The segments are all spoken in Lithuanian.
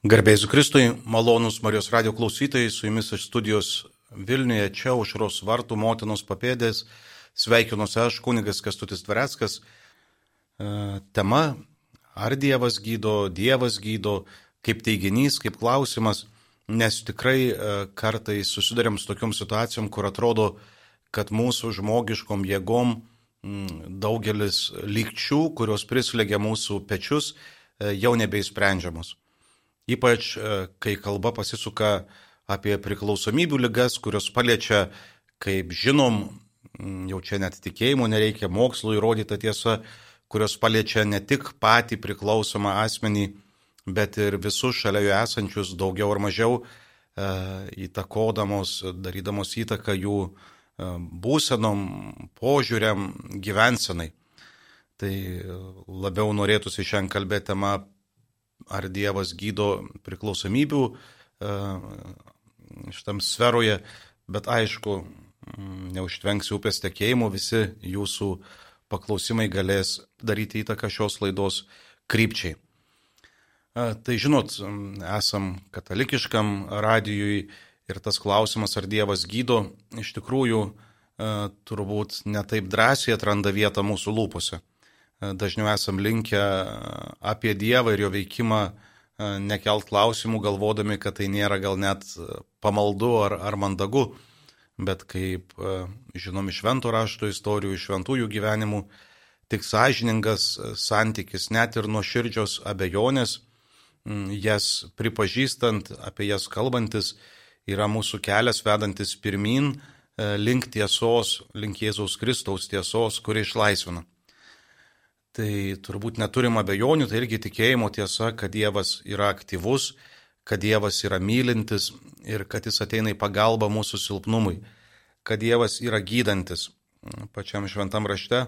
Garbėjus Kristui, malonus Marijos radio klausytojai, su jumis iš studijos Vilniuje, čia užros vartų motinos papėdės, sveikinuosi aš, kunigas Kestutis Tvereckas. E, tema - ar Dievas gydo, Dievas gydo, kaip teiginys, kaip klausimas, nes tikrai e, kartai susidurėm su tokiam situacijom, kur atrodo, kad mūsų žmogiškom jėgom daugelis lygčių, kurios prislegia mūsų pečius, e, jau nebeįsprendžiamos. Ypač, e, kai kalba pasisuka apie priklausomybių lygas, kurios paliečia, kaip žinom, jau čia net tikėjimo nereikia, mokslo įrodyta tiesa, kurios paliečia ne tik patį priklausomą asmenį, bet ir visus šalia jų esančius daugiau ar mažiau e, įtakodamos, darydamos įtaką jų e, būsenom, požiūriam, gyvensenai. Tai labiau norėtųsi šiandien kalbėti tema ar Dievas gydo priklausomybių e, šitam sferoje, bet aišku, neužtvenksiu upės tekėjimo, visi jūsų paklausimai galės daryti įtaką šios laidos krypčiai. E, tai žinot, esam katalikiškam radijui ir tas klausimas, ar Dievas gydo, iš tikrųjų e, turbūt netaip drąsiai atranda vietą mūsų lūpose dažniau esam linkę apie Dievą ir jo veikimą e, nekelt klausimų, galvodami, kad tai nėra gal net pamaldu ar, ar mandagu, bet kaip e, žinom iš šventų rašto istorijų, iš šventųjų gyvenimų, tik sąžiningas e, santykis, net ir nuo širdžios abejonės, jas pripažįstant, apie jas kalbantis, yra mūsų kelias vedantis pirmin link tiesos, link Jėzaus Kristaus tiesos, kuri išlaisvina. Tai turbūt neturim abejonių, tai irgi tikėjimo tiesa, kad Dievas yra aktyvus, kad Dievas yra mylintis ir kad Jis ateina į pagalbą mūsų silpnumui, kad Dievas yra gydantis. Pačiam šventam rašte,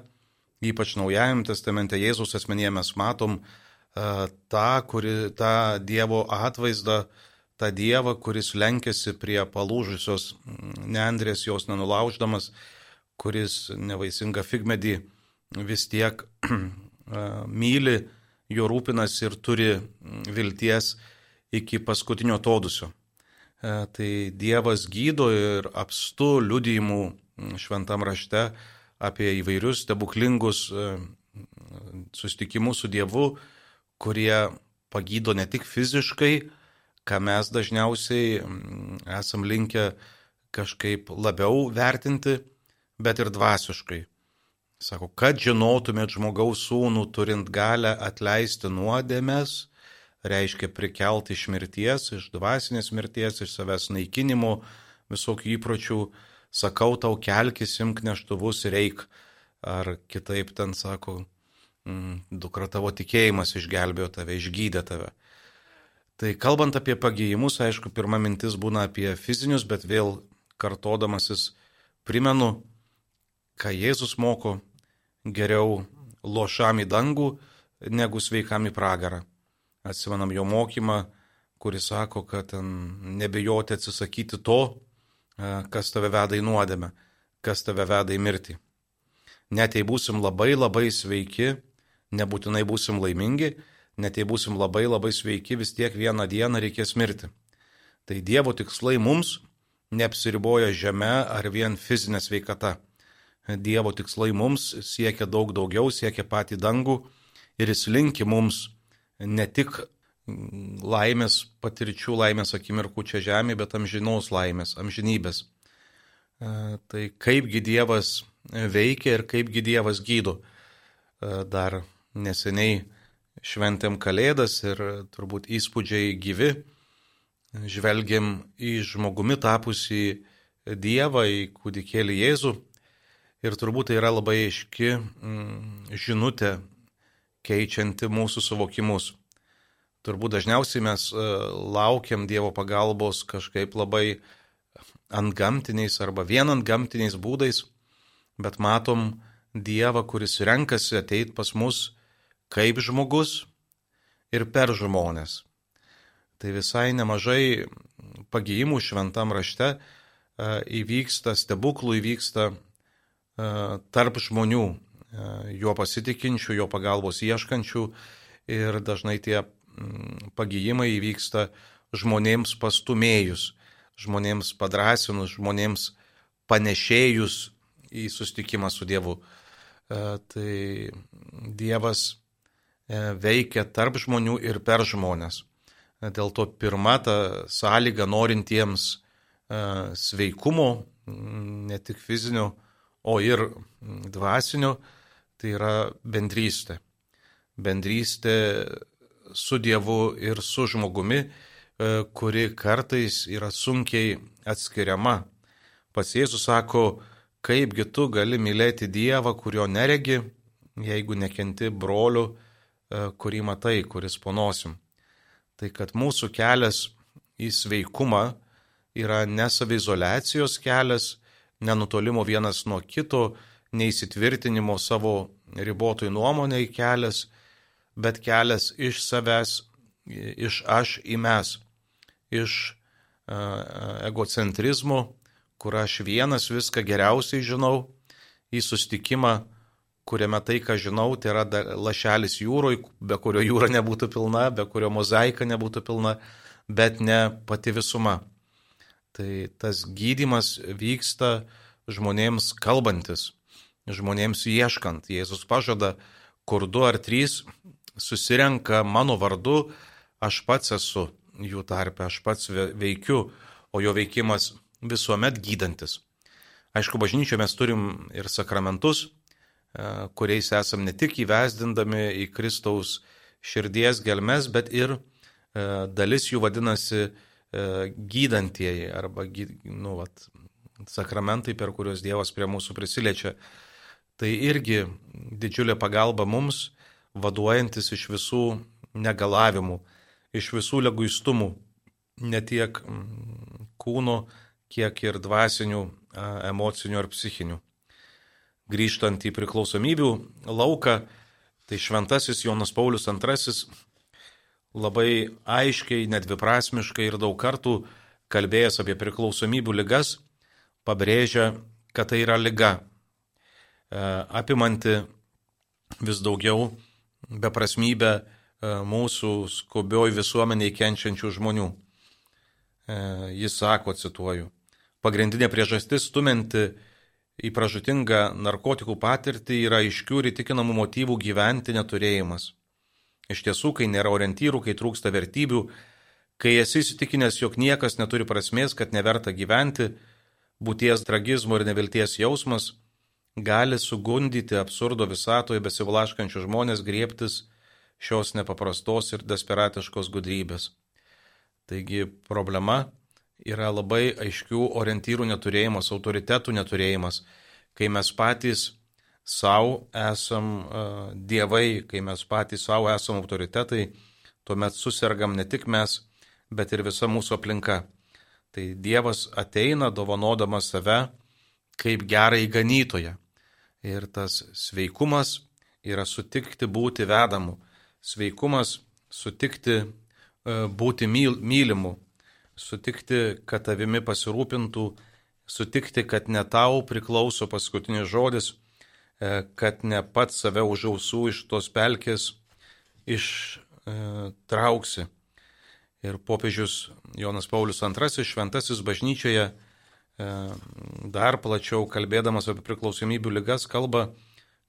ypač Naujajam testamente Jėzus asmenyje mes matom uh, tą, kuri, tą Dievo atvaizdą, tą Dievą, kuris lenkėsi prie palūžusios neandrės jos nenulauždamas, kuris nevaisingą figmedį vis tiek myli, jo rūpinasi ir turi vilties iki paskutinio todusio. Tai Dievas gydo ir apstu liudijimų šventam rašte apie įvairius stebuklingus susitikimus su Dievu, kurie pagydo ne tik fiziškai, ką mes dažniausiai esam linkę kažkaip labiau vertinti, bet ir dvasiškai. Sako, kad žinotumėt žmogaus sūnų turint galę atleisti nuodėmės, reiškia prikelti iš mirties, iš dvasinės mirties, iš savęs naikinimo, visokių įpročių, sakau tau kelkis, imk neštuvus ir eik. Ar kitaip ten sako, mm, dukra tavo tikėjimas išgelbėjo tave, išgydė tave. Tai kalbant apie pagyjimus, aišku, pirma mintis būna apie fizinius, bet vėl kartodamasis primenu, ką Jėzus moko geriau lošam į dangų, negu sveikam į pragarą. Atsimenam jo mokymą, kuris sako, kad nebijoti atsisakyti to, e, kas tave veda į nuodėmę, kas tave veda į mirtį. Net jei būsim labai labai sveiki, nebūtinai būsim laimingi, net jei būsim labai labai sveiki, vis tiek vieną dieną reikės mirti. Tai Dievo tikslai mums neapsiriboja žeme ar vien fizinė sveikata. Dievo tikslai mums siekia daug daugiau, siekia patį dangų ir jis linki mums ne tik laimės patirčių, laimės akimirkų čia žemėje, bet amžinos laimės, amžinybės. E, tai kaipgi Dievas veikia ir kaipgi Dievas gydo. E, dar neseniai šventėm Kalėdas ir turbūt įspūdžiai gyvi. Žvelgiam į žmogumi tapusi Dievą, į kūdikėlį Jėzų Ir turbūt tai yra labai aiški mm, žinutė, keičianti mūsų suvokimus. Turbūt dažniausiai mes e, laukiam Dievo pagalbos kažkaip labai antgamtiniais arba vien antgamtiniais būdais, bet matom Dievą, kuris renkasi ateit pas mus kaip žmogus ir per žmonės. Tai visai nemažai pagyjimų šventam rašte e, įvyksta, stebuklų įvyksta tarp žmonių, e, juo pasitikinčių, jo pagalbos ieškančių ir dažnai tie mm, pagyjimai įvyksta žmonėms pastumėjus, žmonėms padrasinus, žmonėms panešėjus į sustikimą su Dievu. E, tai Dievas e, veikia tarp žmonių ir per žmonės. Dėl to pirma ta sąlyga norintiems sveikumo, ne tik fizinio, o ir dvasinio, tai yra bendrystė. Bendrystė su Dievu ir su žmogumi, e, kuri kartais yra sunkiai atskiriama. Pas Jėzus sako, kaipgi tu gali mylėti Dievą, kurio neregi, jeigu nekenti brolių, e, kurį matai, kuris ponosim. Tai kad mūsų kelias į sveikumą yra ne savizolacijos kelias, nenutolimo vienas nuo kito, neįsitvirtinimo savo ribotoj nuomoniai kelias, bet kelias iš savęs, iš aš į mes, iš uh, egocentrizmo, kur aš vienas viską geriausiai žinau, į sustikimą, kuriame tai, ką žinau, tai yra lašelis jūroje, be kurio jūra nebūtų pilna, be kurio mozaika nebūtų pilna, bet ne pati visuma. Tai tas gydimas vyksta žmonėms kalbantis, žmonėms ieškant. Jėzus pažada, kur du ar trys susirenka mano vardu, aš pats esu jų tarpe, aš pats veikiu, o jo veikimas visuomet gydantis. Aišku, bažnyčioje mes turim ir sakramentus, e, kuriais esam ne tik įvesdindami į Kristaus širdies gelmes, bet ir e, dalis jų vadinasi gydantieji arba nu, vat, sakramentai, per kuriuos Dievas prie mūsų prisiliečia. Tai irgi didžiulė pagalba mums, vaduojantis iš visų negalavimų, iš visų leguistumų, ne tiek mm, kūno, kiek ir dvasinių, emocinių ar psichinių. Grįžtant į priklausomybių lauką, tai šventasis Jonas Paulius II labai aiškiai, nedviprasmiškai ir daug kartų kalbėjęs apie priklausomybių ligas, pabrėžia, kad tai yra lyga, apimanti vis daugiau beprasmybę e, mūsų skubioj visuomeniai kenčiančių žmonių. E, jis sako, cituoju, pagrindinė priežastis stuminti į pražutingą narkotikų patirtį yra aiškių ir įtikinamų motyvų gyventi neturėjimas. Iš tiesų, kai nėra orientyrų, kai trūksta vertybių, kai esi įsitikinęs, jog niekas neturi prasmės, kad neverta gyventi, būties tragizmo ir nevilties jausmas gali sugundyti absurdo visatoje besivlaškančių žmonės griebtis šios nepaprastos ir desperatiškos gudrybės. Taigi problema yra labai aiškių orientyrų neturėjimas, autoritetų neturėjimas, kai mes patys savo esam dievai, kai mes patys savo esam autoritetai, tuomet susirgam ne tik mes, bet ir visa mūsų aplinka. Tai Dievas ateina dovanodamas save kaip gerą įganytoją. Ir tas sveikumas yra sutikti būti vedamu. Sveikumas sutikti būti mylimu. Sutikti, kad tavimi pasirūpintų. Sutikti, kad ne tau priklauso paskutinis žodis. E, kad ne pats save už ausų iš tos pelkės ištrauksi. Ir popiežius Jonas Paulius II šventasis bažnyčioje E, dar plačiau kalbėdamas apie priklausomybių lygas kalba,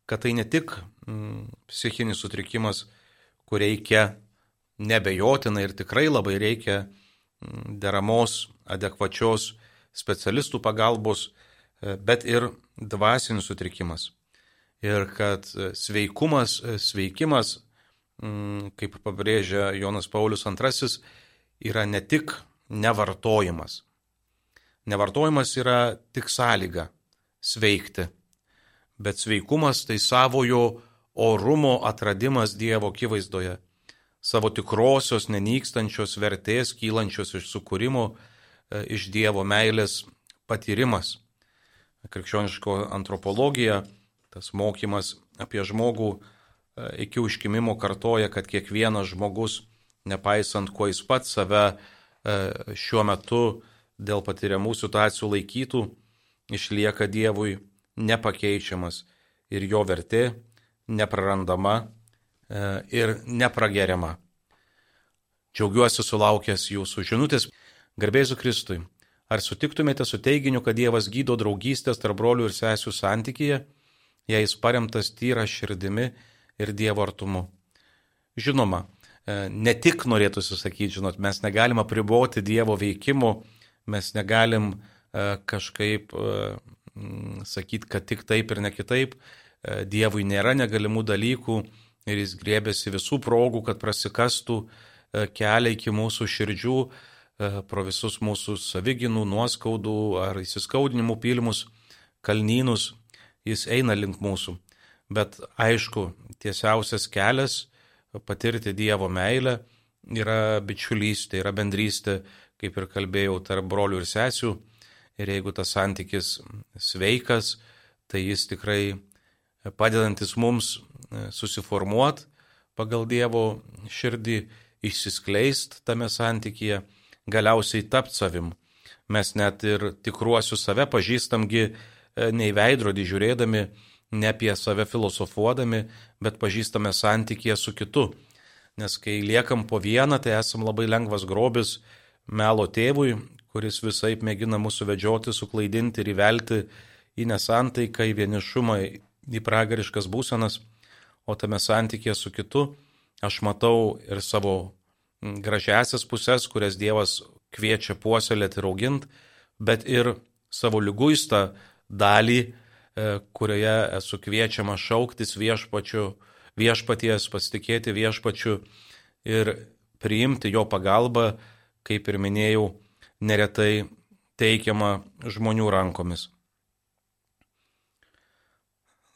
kad tai ne tik psichinis sutrikimas, kur reikia nebejotinai ir tikrai labai reikia deramos, adekvačios specialistų pagalbos, e, bet ir dvasinis sutrikimas. Ir kad sveikumas, sveikimas, mm, kaip pabrėžia Jonas Paulius II, yra ne tik nevartojimas, Nevartojimas yra tik sąlyga sveikti, bet sveikumas tai savojo orumo atradimas Dievo akivaizdoje, savo tikrosios nenykstančios vertės kylančios iš sukūrimo, e, iš Dievo meilės patyrimas. Krikščioniško antropologija, tas mokymas apie žmogų e, iki užkimimo kartoja, kad kiekvienas žmogus, nepaisant kuo jis pats save e, šiuo metu dėl patiriamų situacijų laikytų, išlieka Dievui nepakeičiamas ir jo vertė neprarandama e, ir neprageriama. Džiaugiuosi sulaukęs jūsų žinutės. Garbėsiu Kristui. Ar sutiktumėte su teiginiu, kad Dievas gydo draugystės tarp brolių ir sesių santykyje, jei jis paremtas tyra širdimi ir Dievo artumu? Žinoma, e, ne tik norėtųsi sakyti, žinot, mes negalim apriboti Dievo veikimo, mes negalim e, kažkaip e, sakyti, kad tik taip ir ne kitaip. Dievui nėra negalimų dalykų ir jis grėbėsi visų progų, kad prasikastų kelią iki mūsų širdžių, pro visus mūsų saviginų, nuoskaudų ar įsiskaudinimų pilmus kalnynus, jis eina link mūsų. Bet aišku, tiesiausias kelias patirti Dievo meilę yra bičiulystė, yra bendrystė, kaip ir kalbėjau, tarp brolių ir sesių. Ir jeigu tas santykis sveikas, tai jis tikrai padedantis mums susiformuot pagal Dievo širdį, išsiskleist tame santykyje, galiausiai tapti savim. Mes net ir tikruosius save pažįstamgi nei veidrodį žiūrėdami, ne apie save filosofuodami, bet pažįstame santykėje su kitu. Nes kai liekam po vieną, tai esam labai lengvas grobis melo tėvui, kuris visai mėgina mūsų vedžioti, suklaidinti ir įvelti į nesantaiką, į vienišumą, į pragariškas būsenas, o tame santykėje su kitu aš matau ir savo gražiasias pusės, kurias Dievas kviečia puoselėti ir auginti, bet ir savo lyguistą dalį, E, kurioje esu kviečiama šauktis viešpačiu, viešpaties, pasitikėti viešpačiu ir priimti jo pagalbą, kaip ir minėjau, neretai teikiama žmonių rankomis.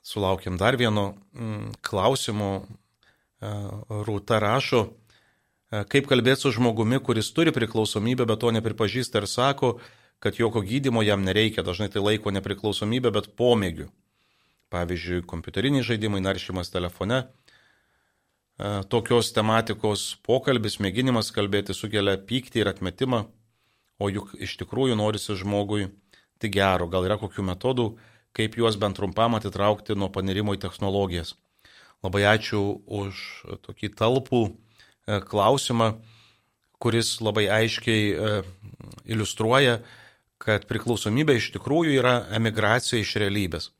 Sulaukiam dar vieno mm, klausimo. E, Rūta rašo, e, kaip kalbėti su žmogumi, kuris turi priklausomybę, bet to nepripažįsta ir sako, kad jokio gydimo jam nereikia, dažnai tai laiko nepriklausomybę, bet pomėgių. Pavyzdžiui, kompiuteriniai žaidimai, naršymas telefone. E, tokios tematikos pokalbis, mėginimas kalbėti sukelia pyktį ir atmetimą, o juk iš tikrųjų norisi žmogui tik gero, gal yra kokių metodų, kaip juos bent trumpam atitraukti nuo panirimo į technologijas. Labai ačiū už tokį talpų e, klausimą, kuris labai aiškiai e, iliustruoja, kad priklausomybė iš tikrųjų yra emigracija iš realybės.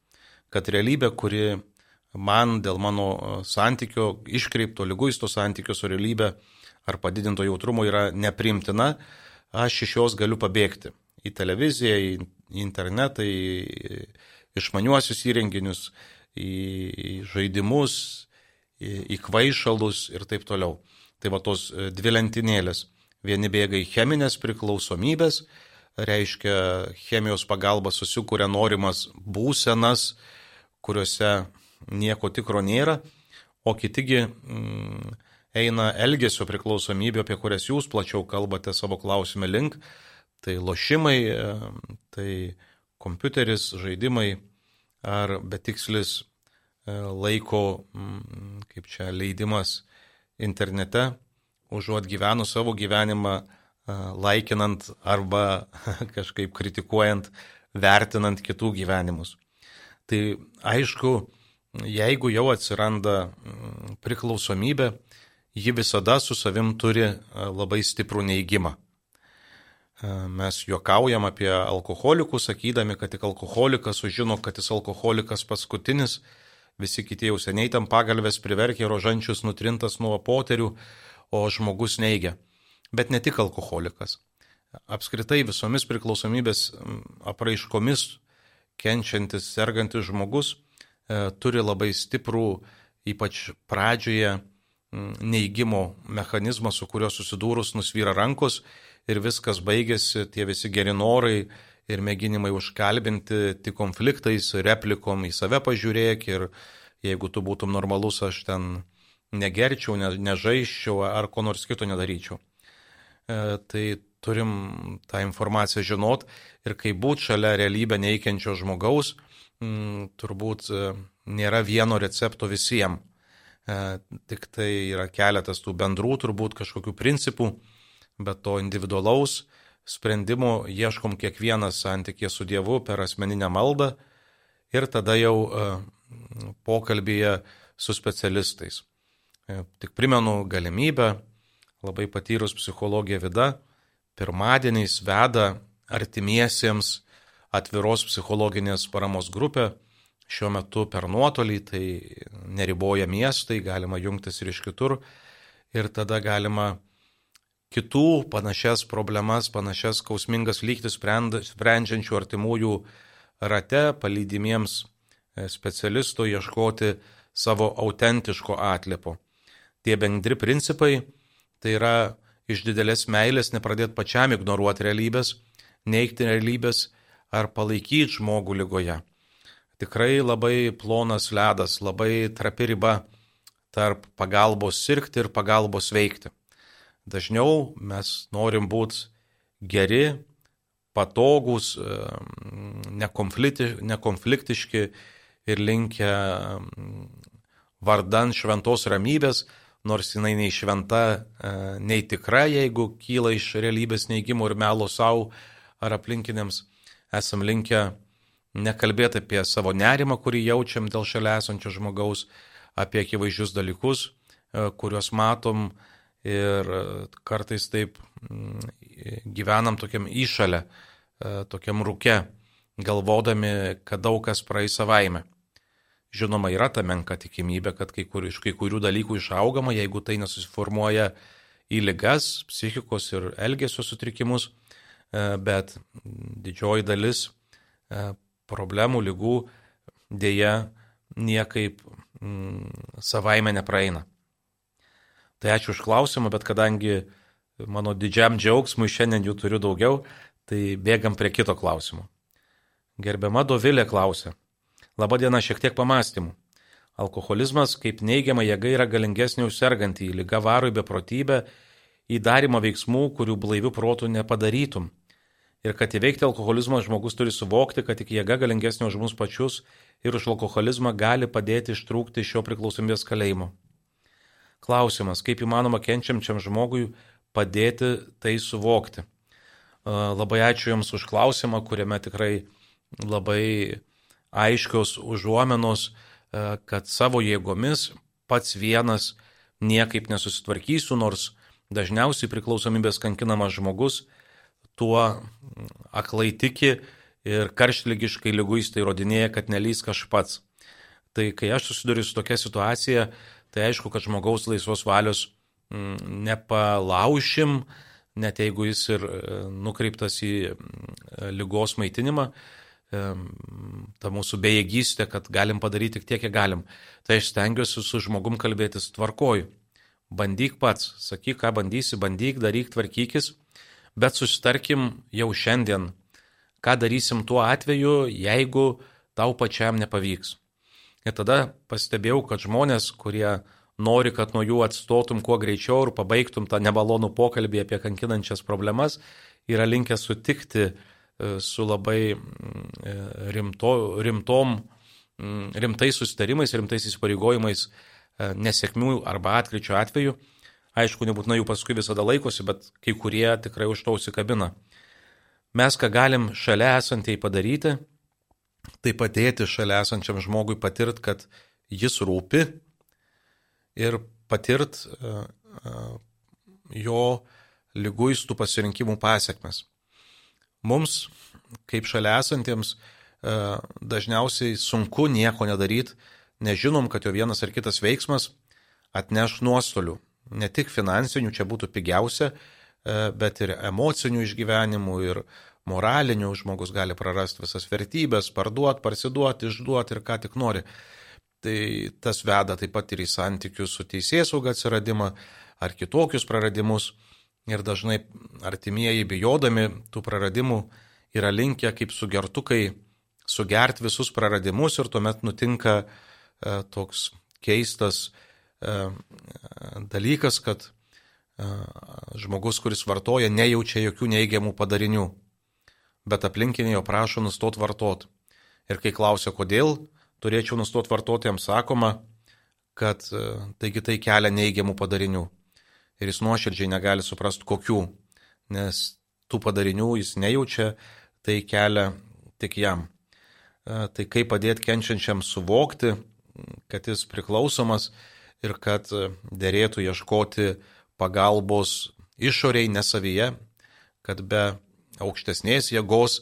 Kad realybė, kuri man dėl mano e, santykio, iškreipto, lyguisto santykio su realybė ar padidinto jautrumo yra neprimtina, aš iš jos galiu pabėgti. Į televiziją, į internetą, į išmaniuosius įrenginius, į žaidimus, į, kvaišalus ir taip toliau. Tai va tos e, dvi lentynėlės. Vieni bėga į cheminės priklausomybės, reiškia chemijos pagalba susikūrė norimas būsenas, kuriuose nieko tikro nėra, o kitigi mm, eina elgesio priklausomybė, apie kurias jūs plačiau kalbate savo klausime link, tai lošimai, tai kompiuteris, žaidimai ar betikslis e, laiko, mm, kaip čia, leidimas internete, užuot gyvenu savo gyvenimą laikinant arba kažkaip kritikuojant, vertinant kitų gyvenimus. Tai aišku, jeigu jau atsiranda mm, priklausomybė, ji visada su savim turi labai stiprų neįgymą. Mes juokaujam apie alkoholikus, sakydami, kad tik alkoholikas sužino, kad jis alkoholikas paskutinis, visi kiti jau seniai tam pagalbės priverkė rožančius nutrintas nuo poterių, o žmogus neigia bet ne tik alkoholikas. Apskritai visomis priklausomybės apraiškomis kenčiantis, sergantis žmogus e, turi labai stiprų, ypač pradžioje, neįgymo mechanizmą, su kuriuo susidūrus nusvyra rankos ir viskas baigėsi, tie visi geri norai ir mėginimai užkalbinti tik konfliktais, replikom į save pažiūrėk ir jeigu tu būtum normalus, aš ten negerčiau, ne, nežaiščiau ar ko nors kito nedaryčiau. E, tai turim tą informaciją žinot ir kai būt šalia realybę neįkenčio žmogaus, mm, turbūt e, nėra vieno recepto visiems. E, tik tai yra keletas tų bendrų, turbūt kažkokių principų, bet to individualaus sprendimo ieškom kiekvienas santykė su Dievu per asmeninę maldą ir tada jau pokalbėje su specialistais. Tik primenu galimybę labai patyrus psichologija vida, pirmadieniais veda artimiesiems atviros psichologinės paramos grupę. Šiuo metu per nuotolį tai neriboja miestai, galima jungtis ir iš kitur. Ir tada galima kitų panašias problemas, panašias skausmingas lygtis sprendžiančių artimųjų rate, palydimiems e, specialistų ieškoti savo autentiško atlipo. Tie bendri principai tai yra iš didelės meilės nepradėti pačiam ignoruoti realybės, neikti realybės ar palaikyti žmogų lygoje. Tikrai labai plonas ledas, labai trapi riba tarp pagalbos sirgti ir pagalbos veikti. Dažniau mes norim būti geri, patogus, nekonfliktiški ir linkę vardan šventos ramybės, nors jinai nei šventa, e, nei tikra, jeigu kyla iš realybės neigimo ir melo savo ar aplinkiniams, esam linkę nekalbėti apie savo nerimą, kurį jaučiam dėl šalia esančio žmogaus, apie akivaizdžius dalykus, e, kuriuos matom ir e, kartais taip gyvenam tokiam išalę, tokiam rūke, galvodami, kad daug kas praeis savaime. Žinoma, yra ta menka tikimybė, kad kai kur, iš kai kurių dalykų išaugama, jeigu tai nesusiformuoja į ligas, psichikos ir elgesio sutrikimus, e, bet didžioji dalis e, problemų, lygų dėja niekaip mm, savaime nepraeina. Tai ačiū už klausimą, bet kadangi mano didžiam džiaugsmui šiandien jų turiu daugiau, tai bėgam prie kito klausimo. Gerbiama Dovilė klausia. Labadiena, šiek tiek pamastymų. Alkoholizmas kaip neigiama jėga yra galingesnė už sergantį, lyga varo į beprotybę, į darimą veiksmų, kurių blaivių protų nepadarytum. Ir kad įveikti alkoholizmą žmogus turi suvokti, kad tik jėga galingesnė už mus pačius ir už alkoholizmą gali padėti ištrūkti iš šio priklausomybės kalėjimo. Klausimas, kaip įmanoma kenčiamčiam žmogui padėti tai suvokti. Labai ačiū Jums už klausimą, kuriame tikrai labai aiškios užuomenos, e, kad savo jėgomis pats vienas niekaip nesusitvarkysiu, nors dažniausiai priklausomybės kankinamas žmogus tuo aklai tiki ir karštlygiškai lyguistai įrodinėja, kad nelys aš pats. Tai kai aš susiduriu su tokia situacija, tai aišku, kad žmogaus laisvos valios nepalaušim, net jeigu jis ir e, nukreiptas į lygos maitinimą, ta mūsų bejėgystė, kad galim padaryti tik tiek, kiek galim. Tai aš stengiuosi su žmogum kalbėtis tvarkoju. Bandyk pats, sakyk, ką bandysi, bandyk, daryk, tvarkykis, bet susitarkim jau šiandien, ką darysim tuo atveju, jeigu tau pačiam nepavyks. Ir tada pastebėjau, kad žmonės, kurie nori, kad nuo jų atstotum kuo greičiau ir pabaigtum tą nemalonų pokalbį apie kankinančias problemas, yra linkę sutikti E, su labai mm, e, rimto, rimtom, mm, rimtais susitarimais, rimtais įsipareigojimais e, nesėkmių arba atkryčio atveju. Aišku, nebūtinai jų paskui visada laikosi, bet kai kurie tikrai už to užsikabina. Mes ką galim šalia esantiai padaryti, tai padėti šalia esančiam žmogui patirt, kad jis rūpi ir patirt jo lyguistų pasirinkimų pasiekmes. Mums, kaip šalia esantiems, e, dažniausiai sunku nieko nedaryti, nežinom, kad jo vienas ar kitas veiksmas atneš nuostolių. Ne tik finansinių, čia būtų pigiausia, e, bet ir emocinių išgyvenimų ir moralinių žmogus gali prarasti visas vertybės, parduoti, parsiduoti, išduoti ir ką tik nori. Tai tas veda taip pat ir į santykius su teisėsauga atsiradimą ar kitokius praradimus. Ir dažnai artimieji bijodami tų praradimų yra linkę kaip sugertukai sugerti visus praradimus ir tuomet nutinka e, toks keistas e, dalykas, kad e, žmogus, kuris vartoja, nejaučia jokių neigiamų padarinių, bet aplinkiniai jo prašo nustot vartot. Ir kai klausia, kodėl turėčiau nustot vartoti, jam sakoma, kad taigi tai kelia neigiamų padarinių ir jis nuoširdžiai negali suprasti kokių, nes tų padarinių jis nejaučia, tai kelia tik jam. E, tai kaip padėti kenčiančiam suvokti, kad jis priklausomas ir kad dėrėtų ieškoti pagalbos išoriai, nesavyje, kad be aukštesnės jėgos,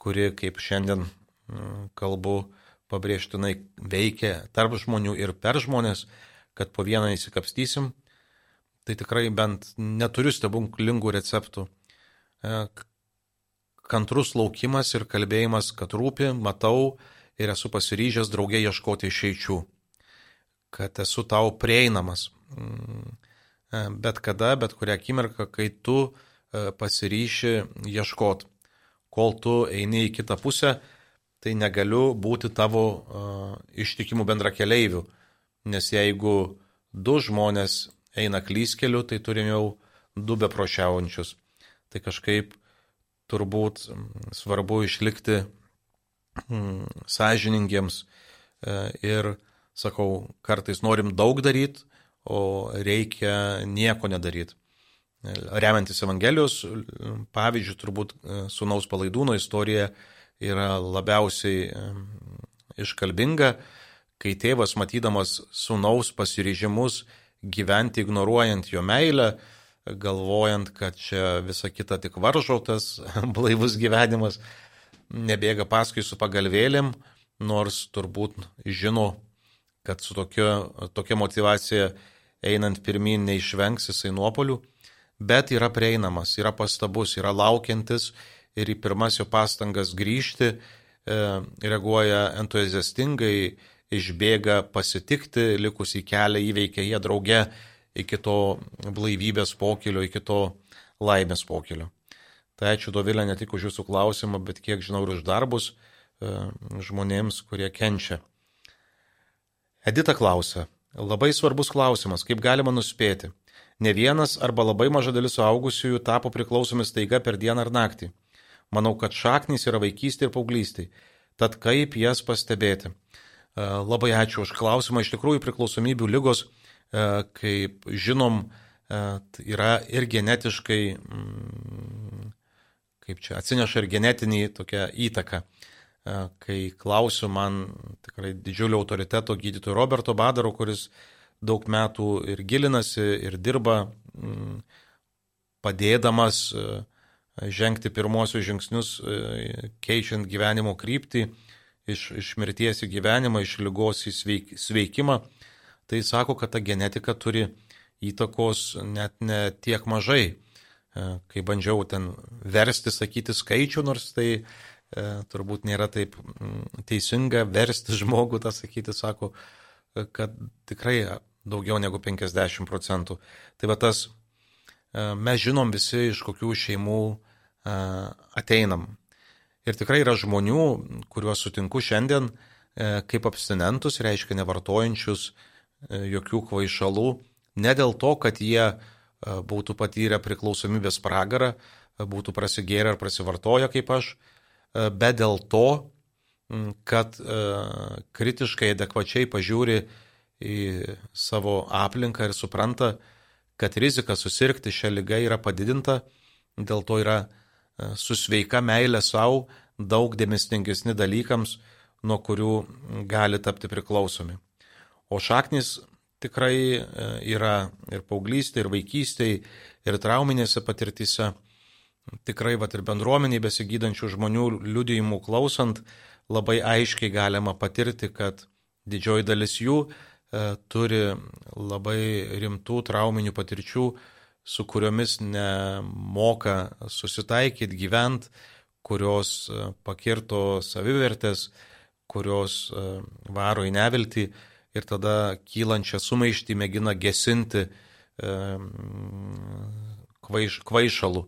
kuri, kaip šiandien mm, kalbu, pabrėžtinai veikia tarp žmonių ir per žmonės, kad po vieną įsikapstysim, tai tikrai bent neturiu stebuklingų receptų. E, kantrus laukimas ir kalbėjimas, kad rūpi, matau ir esu pasiryžęs draugė ieškoti išeičių, kad esu tau prieinamas. Mm, e, bet kada, bet kurią akimirką, kai tu e, pasiryši ieškoti. Kol tu eini į kitą pusę, tai negaliu būti tavo ištikimų bendrakeleivių, nes jeigu du žmonės eina klyskeliu, tai turim jau du beprošiaujančius. Tai kažkaip turbūt svarbu išlikti mm, sąžiningiems uh, ir, sakau, kartais norim daug daryti, o reikia nieko nedaryti. Remiantis Evangelijos pavyzdžių, turbūt sunaus palaidūno istorija yra labiausiai iškalbinga, kai tėvas matydamas sunaus pasiryžimus gyventi ignoruojant jo meilę, galvojant, kad čia visa kita tik varžotas, blaivus gyvenimas, nebėga paskui su pagalvėlėm, nors turbūt žino, kad su tokia, tokia motivacija einant pirmin neišvengs jisai nuopolių, bet yra prieinamas, yra pastabus, yra laukiantis ir į pirmas jo pastangas grįžti e, reaguoja entuziastingai, išbėga pasitikti, likusį kelią įveikia jie drauge iki to blaivybės pokilio, iki to laimės pokilio. Tai ačiū Dovilė ne tik už jūsų klausimą, bet kiek žinau ir už darbus e, žmonėms, kurie kenčia. Edita klausia, labai svarbus klausimas, kaip galima nuspėti. Ne vienas arba labai maža dalis suaugusiųjų tapo priklausomi staiga per dieną ar naktį. Manau, kad šaknys yra vaikystė ir paauglystė. Tad kaip jas pastebėti? E, labai ačiū už klausimą. Iš tikrųjų, priklausomybių lygos, e, kaip žinom, e, yra ir genetiškai, mm, kaip čia atsineša ir genetinį tokią įtaką. Kai klausiu man tikrai didžiulio autoriteto gydytojo Roberto Badaro, kuris daug metų ir gilinasi, ir dirba mm, padėdamas žengti pirmosius žingsnius, keičiant gyvenimo kryptį iš, iš mirties į gyvenimą, iš lygos į sveik, sveikimą, tai sako, kad ta genetika turi įtakos net ne tiek mažai. E, kai bandžiau ten versti, sakyti skaičių, nors tai e, turbūt nėra taip mm, teisinga versti žmogų tą sakyti, sako, kad tikrai daugiau negu 50 procentų. Tai va tas mes žinom visi, iš kokių šeimų ateinam. Ir tikrai yra žmonių, kuriuos sutinku šiandien e, kaip abstinentus, reiškia nevartojančius e, jokių kvaišalų, ne dėl to, kad jie e, būtų patyrę priklausomybės pragarą, būtų prasigėrę ar prasivartoję kaip aš, bet dėl to, kad kritiškai, adekvačiai pažiūri į savo aplinką ir supranta, kad rizika susirgti šią lygą yra padidinta, dėl to yra su sveika meilė savo daug dėmesingesni dalykams, nuo kurių gali tapti priklausomi. O šaknis tikrai e, yra ir paauglystė, ir vaikystė, ir trauminėse patirtyse. Tikrai, va ir bendruomeniai besigydančių žmonių liudijimų klausant, labai aiškiai galima patirti, kad didžioji dalis jų e, turi labai rimtų trauminių patirčių, su kuriomis nemoka susitaikyti, gyventi, kurios e, pakirto savivertės, kurios e, varo į neviltį ir tada kylančią sumaištį mėgina gesinti e, kvaiš, kvaišalų.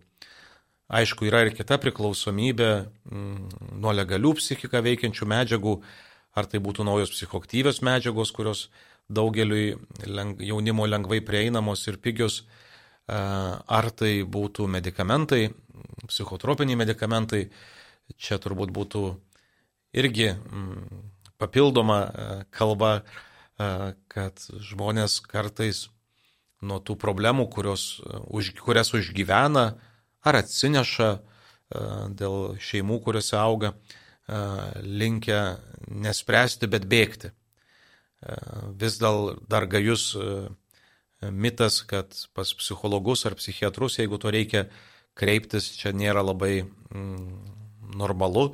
Aišku, yra ir kita priklausomybė nuo legalių psichiką veikiančių medžiagų, ar tai būtų naujos psichoktyvios medžiagos, kurios daugeliui jaunimo lengvai prieinamos ir pigios, ar tai būtų medikamentai, psichotropiniai medikamentai, čia turbūt būtų irgi mm, papildoma kalba, kad žmonės kartais nuo tų problemų, kurios, už, kurias užgyvena ar atsineša dėl šeimų, kuriuose auga, linkia nespręsti, bet bėgti. Vis dėl dar gajus mitas, kad pas psichologus ar psichiatrus, jeigu to reikia kreiptis, čia nėra labai mm, normalu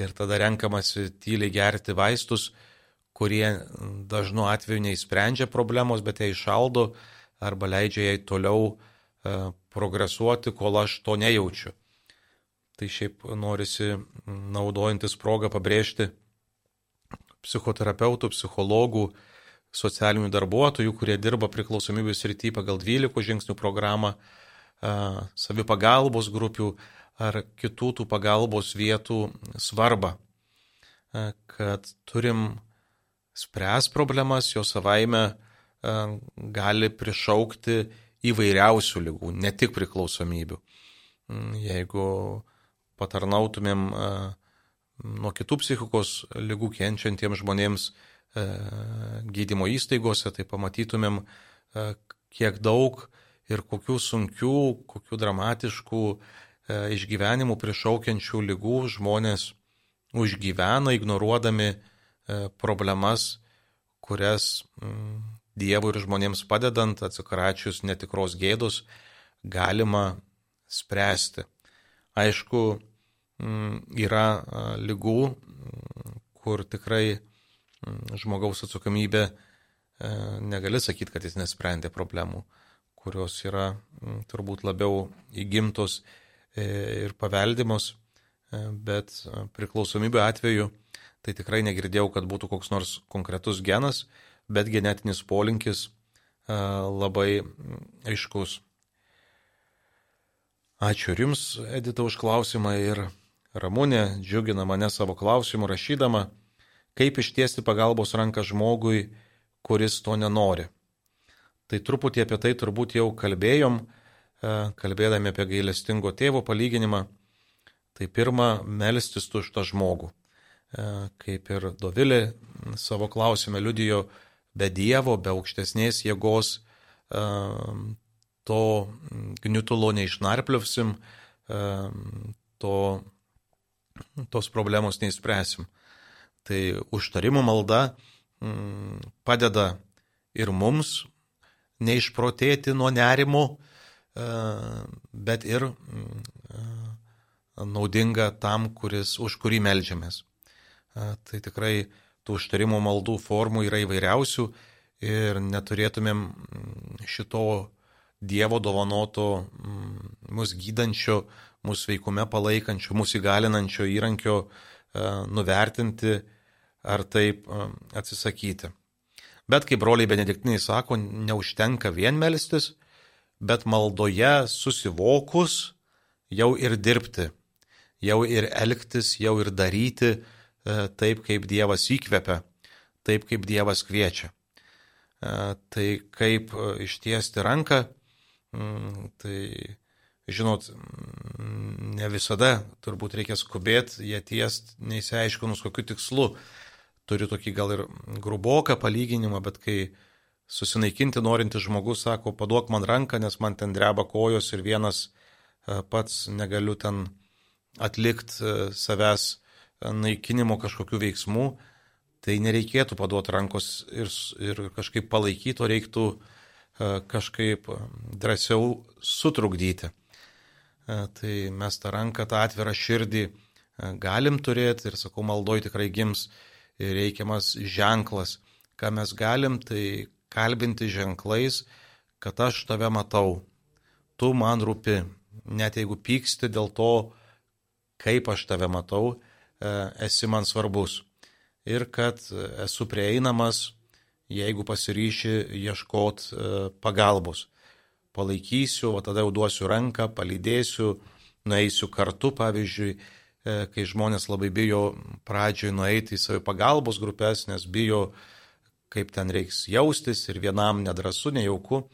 ir tada renkamasi tyliai gerti vaistus, kurie dažnu atveju neįsprendžia problemos, bet ją išaldo arba leidžia jai toliau e, progresuoti, kol aš to nejaučiu. Tai šiaip norisi naudojantis progą pabrėžti psichoterapeutų, psichologų, socialinių darbuotojų, kurie dirba priklausomybės rytį pagal 12 žingsnių programą, savipagalbos grupių ar kitų tų pagalbos vietų svarbą, kad turim spręs problemas, jo savaime gali prišaukti įvairiausių lygų, ne tik priklausomybių. Jeigu patarnautumėm nuo kitų psichikos lygų kenčiantiems žmonėms, gydymo įstaigose, tai pamatytumėm, e, kiek daug ir kokių sunkių, kokių dramatiškų e, išgyvenimų prišaukiančių lygų žmonės užgyvena, ignoruodami problemas, kurias Dievui ir žmonėms padedant, atsikračius netikros gėdos, galima spręsti. Aišku, yra lygų, kur tikrai Mm, žmogaus atsakomybė, e, negali sakyti, kad jis nesprendė problemų, kurios yra turbūt labiau įgimtos e, ir paveldimos, e, bet priklausomybė atveju tai tikrai negirdėjau, kad būtų koks nors konkretus genas, bet genetinis polinkis labai aiškus. Ačiū Jums, Edita, už klausimą ir Ramūnė džiugina mane savo klausimu rašydama kaip ištiesti pagalbos ranką žmogui, kuris to nenori. Tai truputį apie tai turbūt jau kalbėjom, e, kalbėdami apie gailestingo tėvo palyginimą. Tai pirma, melstis už tą žmogų. E, kaip ir Dovilė savo klausime liudijo, be Dievo, be aukštesnės jėgos e, to gniutulo neišnarpliusim, to, tos problemos neįspręsim. Tai užtarimo malda mm, padeda ir mums neišprotėti nuo nerimo, e, bet ir mm, e, naudinga tam, kuris, už kurį melžiamės. E, tai tikrai tų užtarimo maldų formų yra įvairiausių ir neturėtumėm mm, šito Dievo dovanoto mus gydančio, mūsų veikume palaikančio, mūsų įgalinančio įrankio nuvertinti ar taip atsisakyti. Bet kaip broliai benediktiniai sako, neužtenka vien melstis, bet maldoje susivokus jau ir dirbti, jau ir elgtis, jau ir daryti e, taip, kaip Dievas įkvepia, taip, kaip Dievas kviečia. E, tai kaip e, ištiesti ranką, mm, tai žinot, mm, ne visada turbūt reikia skubėti, jie tiest, neįsiaiškinus kokiu tikslu turiu tokį gal ir gruboką palyginimą, bet kai susinaikinti norintis žmogus sako, paduok man ranką, nes man ten dreba kojos ir vienas e, pats negaliu ten atlikti e, savęs e, naikinimo kažkokių veiksmų, tai nereikėtų paduoti rankos ir, ir kažkaip palaikyti, o reiktų kažkaip drąsiau sutrukdyti. Tai mes tą ranką, tą atvirą širdį galim turėti ir sakau, maldoj tikrai gims reikiamas ženklas. Ką mes galim, tai kalbinti ženklais, kad aš tave matau, tu man rūpi, net jeigu pyksti dėl to, kaip aš tave matau, e, esi man svarbus. Ir kad esu prieinamas, jeigu pasiryši ieškot e, pagalbos. Palaikysiu, o tada jau duosiu ranką, palydėsiu, nueisiu kartu, pavyzdžiui, E, kai žmonės labai bijo pradžioj nueiti į savo pagalbos grupės, nes bijo, kaip ten reiks jaustis ir vienam nedrasu, nejauku.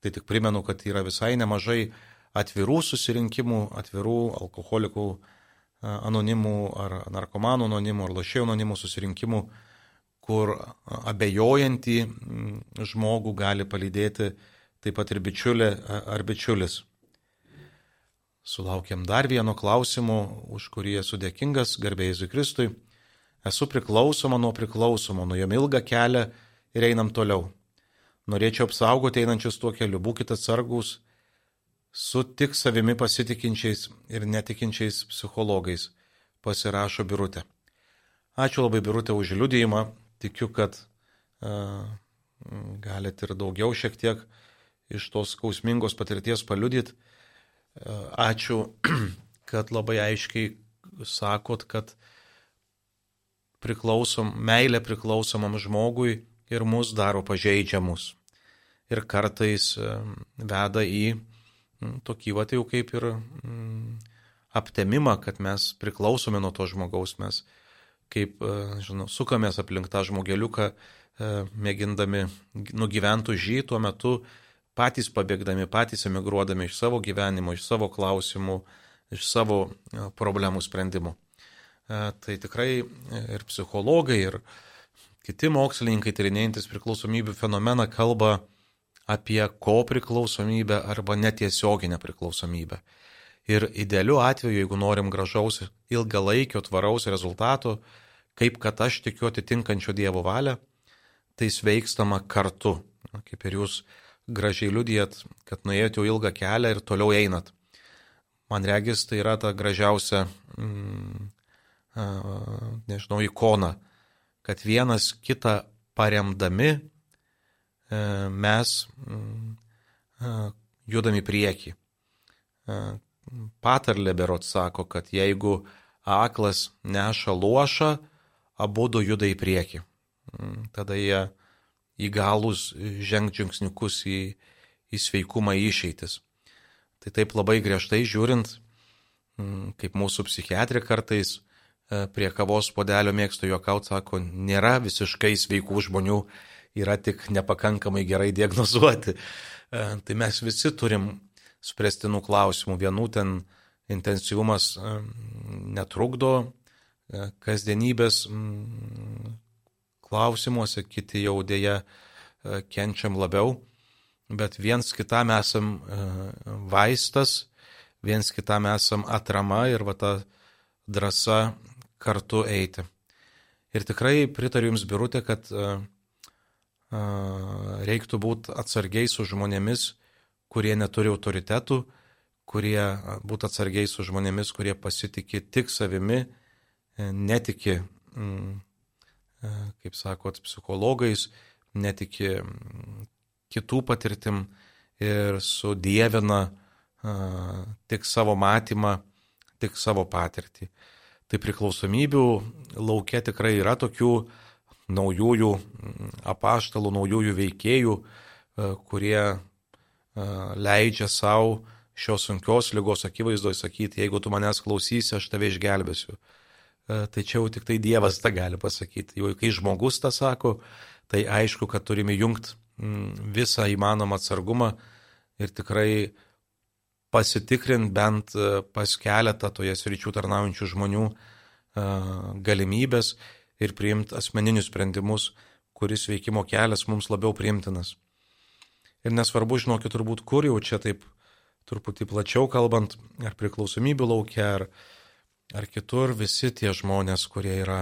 Tai tik primenu, kad yra visai nemažai atvirų susirinkimų, atvirų alkoholikų e, anonimų ar narkomanų anonimų ar lošėjų anonimų susirinkimų, kur abejojantį žmogų gali palydėti taip pat ir bičiulė ar bičiulis. Sulaukėm dar vieno klausimo, už kurį esu dėkingas garbėjai Kristui. Esu priklausoma nuo priklausomo, nuėjom ilgą kelią ir einam toliau. Norėčiau apsaugoti einančius tuo keliu, būkite atsargus su tik savimi pasitikinčiais ir netikinčiais psichologais, pasirašo Birutė. Ačiū labai Birutė už liudijimą, tikiu, kad uh, galite ir daugiau šiek tiek iš tos skausmingos patirties paliudyti. Ačiū, kad labai aiškiai sakot, kad priklausom, meilė priklausomam žmogui ir mus daro pažeidžiamus. Ir kartais veda į tokį va tai jau kaip ir aptemimą, kad mes priklausome nuo to žmogaus, mes kaip, e, žinau, sukamės aplink tą žmogeliuką, e, mėgindami nugyventų žy tuo metu, patys pabėgdami, patys emigruodami iš savo gyvenimo, iš savo klausimų, iš savo e, problemų sprendimų. Tai tikrai ir psichologai, ir Kiti mokslininkai tyrinėjantis priklausomybių fenomeną kalba apie kopriklausomybę arba netiesioginę priklausomybę. Ir idealiu atveju, jeigu norim gražaus ilgalaikio tvaraus rezultato, kaip kad aš tikiu atitinkančio Dievo valią, tai sveikstama kartu. Kaip ir jūs gražiai liudijat, kad nuėjote jau ilgą kelią ir toliau einat. Man regis, tai yra ta gražiausia, mm, nežinau, ikona kad vienas kitą paremdami e, mes mm, judam į priekį. E, patarlė berot sako, kad jeigu aklas neša lošą, abu du juda į priekį. Mm, tada jie įgalus žengti žingsniukus į, į sveikumą išeitis. Tai taip labai griežtai žiūrint, kaip mūsų psichiatrė kartais E, prie kavos podelio mėgstu juokauti, sako, nėra visiškai sveikų žmonių, yra tik nepakankamai gerai diagnozuoti. E, tai mes visi turim spręstinų klausimų. Vienų ten intensyvumas e, netrukdo kasdienybės klausimuose, kiti jau dėja kenčiam labiau, bet viens kitam esam vaistas, viens kitam esam atrama ir va ta drąsa kartu eiti. Ir tikrai pritariu Jums, Birutė, kad uh, reiktų būti atsargiai su žmonėmis, kurie neturi autoritetų, kurie būtų atsargiai su žmonėmis, kurie pasitikė tik savimi, e, netiki, mm, kaip sakot, psichologais, netiki mm, kitų patirtim ir sudėvina tik savo matymą, tik savo patirtį. Tai priklausomybių laukia tikrai yra tokių naujųjų mm, apaštalų, naujųjų veikėjų, kurie leidžia savo šios sunkios lygos akivaizdoje sakyti, jeigu tu manęs klausysi, aš tave išgelbėsiu. E, čia jau tik tai Dievas tą gali pasakyti. Jau kai žmogus tą sako, tai aišku, kad turime jungti mm, visą įmanomą atsargumą ir tikrai pasitikrinti bent e, pas keletą toje sričių tarnaujančių žmonių e, galimybės ir priimti asmeninius sprendimus, kuris veikimo kelias mums labiau priimtinas. Ir nesvarbu, žinokit, turbūt kur jau čia taip truputį plačiau kalbant, ar priklausomybių laukia, ar, ar kitur, visi tie žmonės, kurie yra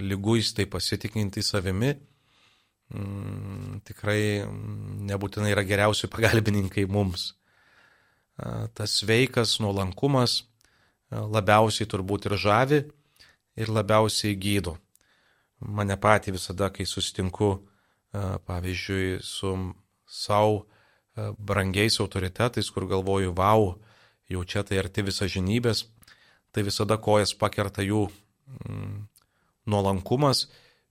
lyguistai pasitikinti savimi, mm, tikrai nebūtinai yra geriausi pagalbininkai mums tas sveikas nuolankumas labiausiai turbūt ir žavi ir labiausiai gydo. Mane patį visada, kai sustinku, pavyzdžiui, su savo brangiais autoritetais, kur galvoju, wow, jau čia tai arti visažinybės, tai visada kojas pakerta jų mm, nuolankumas,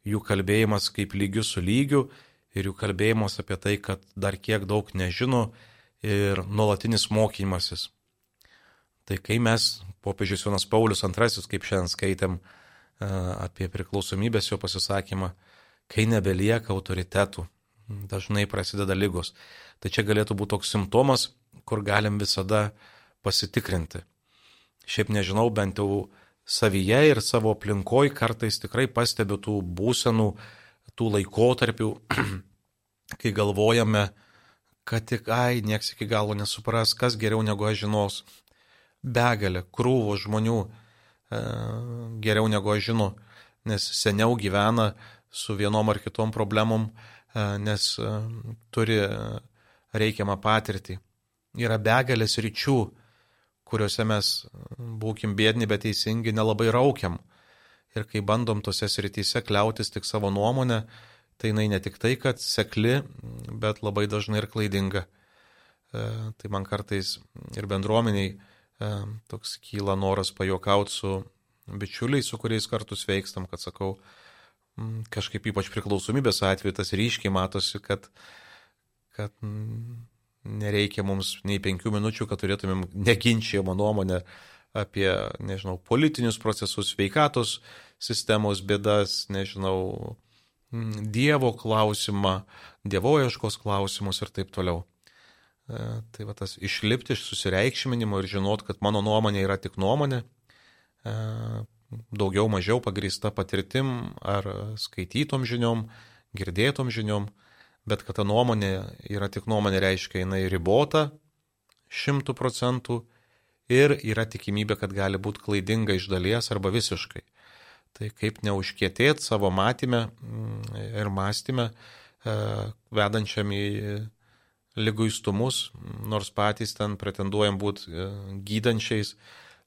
jų kalbėjimas kaip lygių su lygiu ir jų kalbėjimas apie tai, kad dar kiek daug nežino ir nuolatinis mokymasis. Tai kai mes, popiežius Jonas Paulius II, kaip šiandien skaitėm apie priklausomybės jo pasisakymą, kai nebelieka autoritetų, dažnai prasideda lygos. Tai čia galėtų būti toks simptomas, kur galim visada pasitikrinti. Šiaip nežinau, bent jau savyje ir savo aplinkoj kartais tikrai pastebiu tų būsenų, tų laikotarpių, kai galvojame, kad tik, ai, nieks iki galo nesupras, kas geriau negu aš žinos. Begalė, krūvo žmonių e, geriau negu aš žinau, nes seniau gyvena su vienom ar kitom problemom, nes turi reikiamą patirtį. Yra begalės ryčių, kuriuose mes, būkim bėdni, bet teisingi, nelabai raukiam. Ir kai bandom tose srityse kliautis tik savo nuomonę, tai jinai ne tik tai, kad sekli, bet labai dažnai ir klaidinga. E, tai man kartais ir bendruomeniai e, toks kyla noras pajokauti su bičiuliais, su kuriais kartu sveikstam, kad sakau, kažkaip ypač priklausomybės atveju tas ryškiai matosi, kad, kad nereikia mums nei penkių minučių, kad turėtumėm neginčiamą nuomonę apie, nežinau, politinius procesus, veikatos sistemos bėdas, nežinau, Dievo klausimą, dievoieškos klausimus ir taip toliau. E, tai va tas išlipti iš susireikšminimo ir žinot, kad mano nuomonė yra tik nuomonė, e, daugiau mažiau pagrįsta patirtim ar skaitytom žiniom, girdėtom žiniom, bet kad ta nuomonė yra tik nuomonė, reiškia, jinai ribota šimtų procentų ir yra tikimybė, kad gali būti klaidinga iš dalies arba visiškai. Tai kaip neužkietėti savo matymę mm, ir mąstymę, e, vedančiam į lyguistumus, nors patys ten pretenduojam būti e, gydančiais,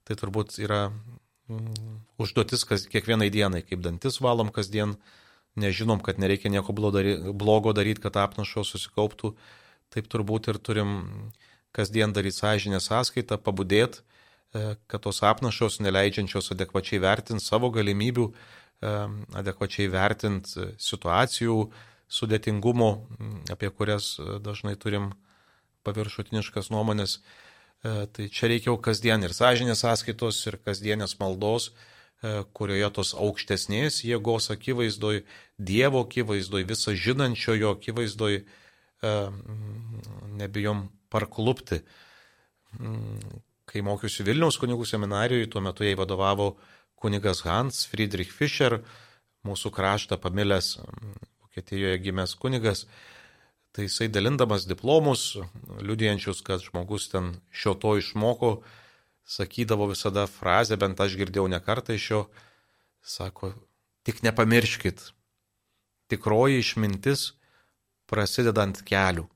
tai turbūt yra mm, užduotis kas, kiekvienai dienai, kaip dantis valom kasdien, nežinom, kad nereikia nieko blogo daryti, kad apnašos susikauptų, taip turbūt ir turim kasdien daryti sąžinę sąskaitą, pabudėti, e, kad tos apnašos neleidžiančios adekvačiai vertinti savo galimybių, e, adekvačiai vertinti situacijų sudėtingumo, apie kurias e, dažnai turim paviršutiniškas nuomonės. Tai čia reikia kasdien ir sąžinės sąskaitos, ir kasdienės maldos, kurioje tos aukštesnės jėgos akivaizdoj, Dievo akivaizdoj, visą žinančiojo akivaizdoj e, nebijom parklupti. Kai mokiausi Vilniaus kunigų seminarijoje, tuo metu jai vadovavo kunigas Hans Friedrich Fischer, mūsų kraštą pamilęs Vokietijoje gimęs kunigas, tai jisai dalindamas diplomus, liudijančius, kad žmogus ten šio to išmoko, sakydavo visada frazę, bent aš girdėjau ne kartą iš jo, sako, tik nepamirškit, tikroji išmintis prasideda ant kelių.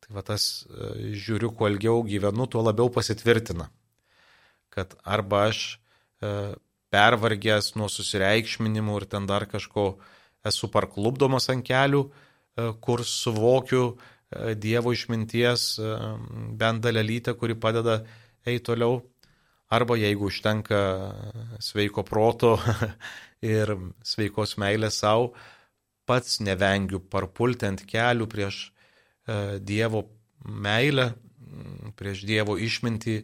Tai va tas e, žiūriu, kuo ilgiau gyvenu, tuo labiau pasitvirtina, kad arba aš e, pervargęs nuo susireikšminimų ir ten dar kažko esu parklubdomas ant kelių, e, kur suvokiu Dievo išminties bent dalelytę, kuri padeda eiti toliau. Arba jeigu užtenka sveiko proto ir sveikos meilės savo, pats nevengiu parpulti ant kelių prieš e, Dievo meilę, prieš Dievo išmintį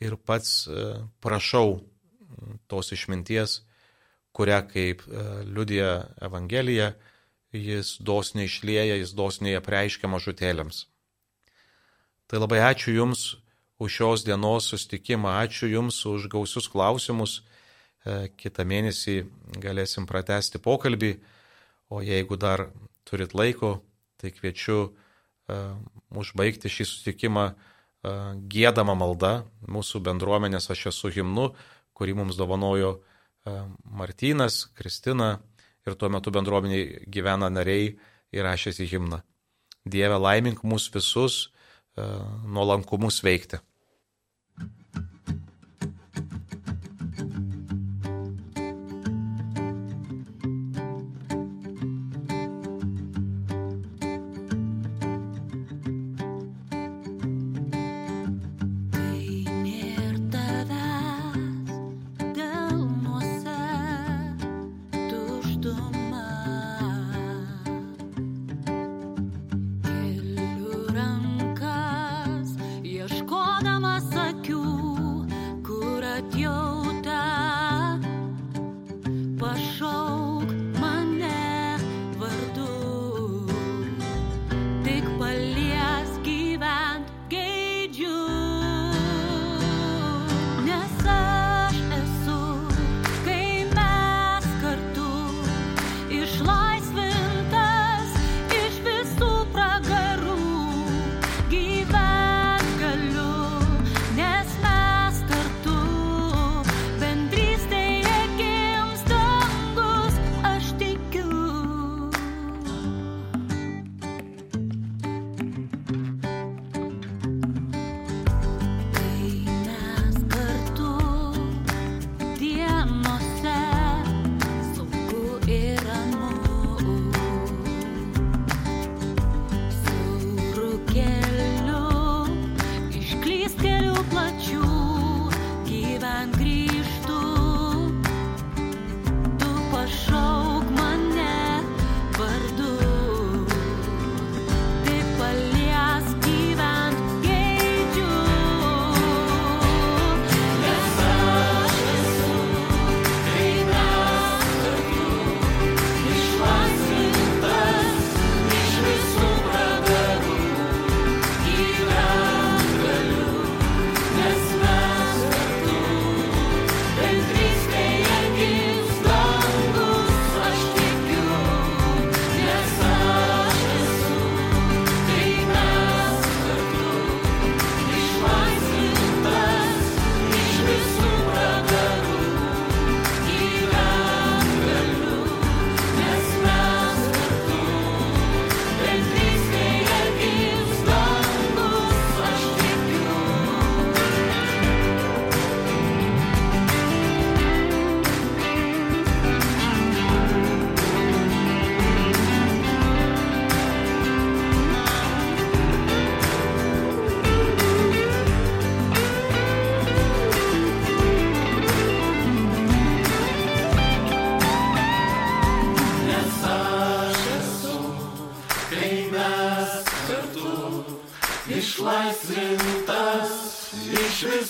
ir pats e, prašau tos išminties, kurią kaip e, liudija Evangelija, jis dosniai išlieja, jis dosniai apreiškia mažutėlėms. Tai labai ačiū Jums už šios dienos sustikimą. Ačiū Jums už gausius klausimus. E, kitą mėnesį galėsim pratesti pokalbį, o jeigu dar turit laiko, tai kviečiu uh, užbaigti šį sustikimą uh, gėdama malda mūsų bendruomenės Aš esu himnu, kurį mums dovanojo Martynas, Kristina ir tuo metu bendruomeniai gyvena nariai įrašęs į himną. Dieve laimink mus visus, nuolankumus veikti.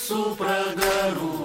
Visų pragarų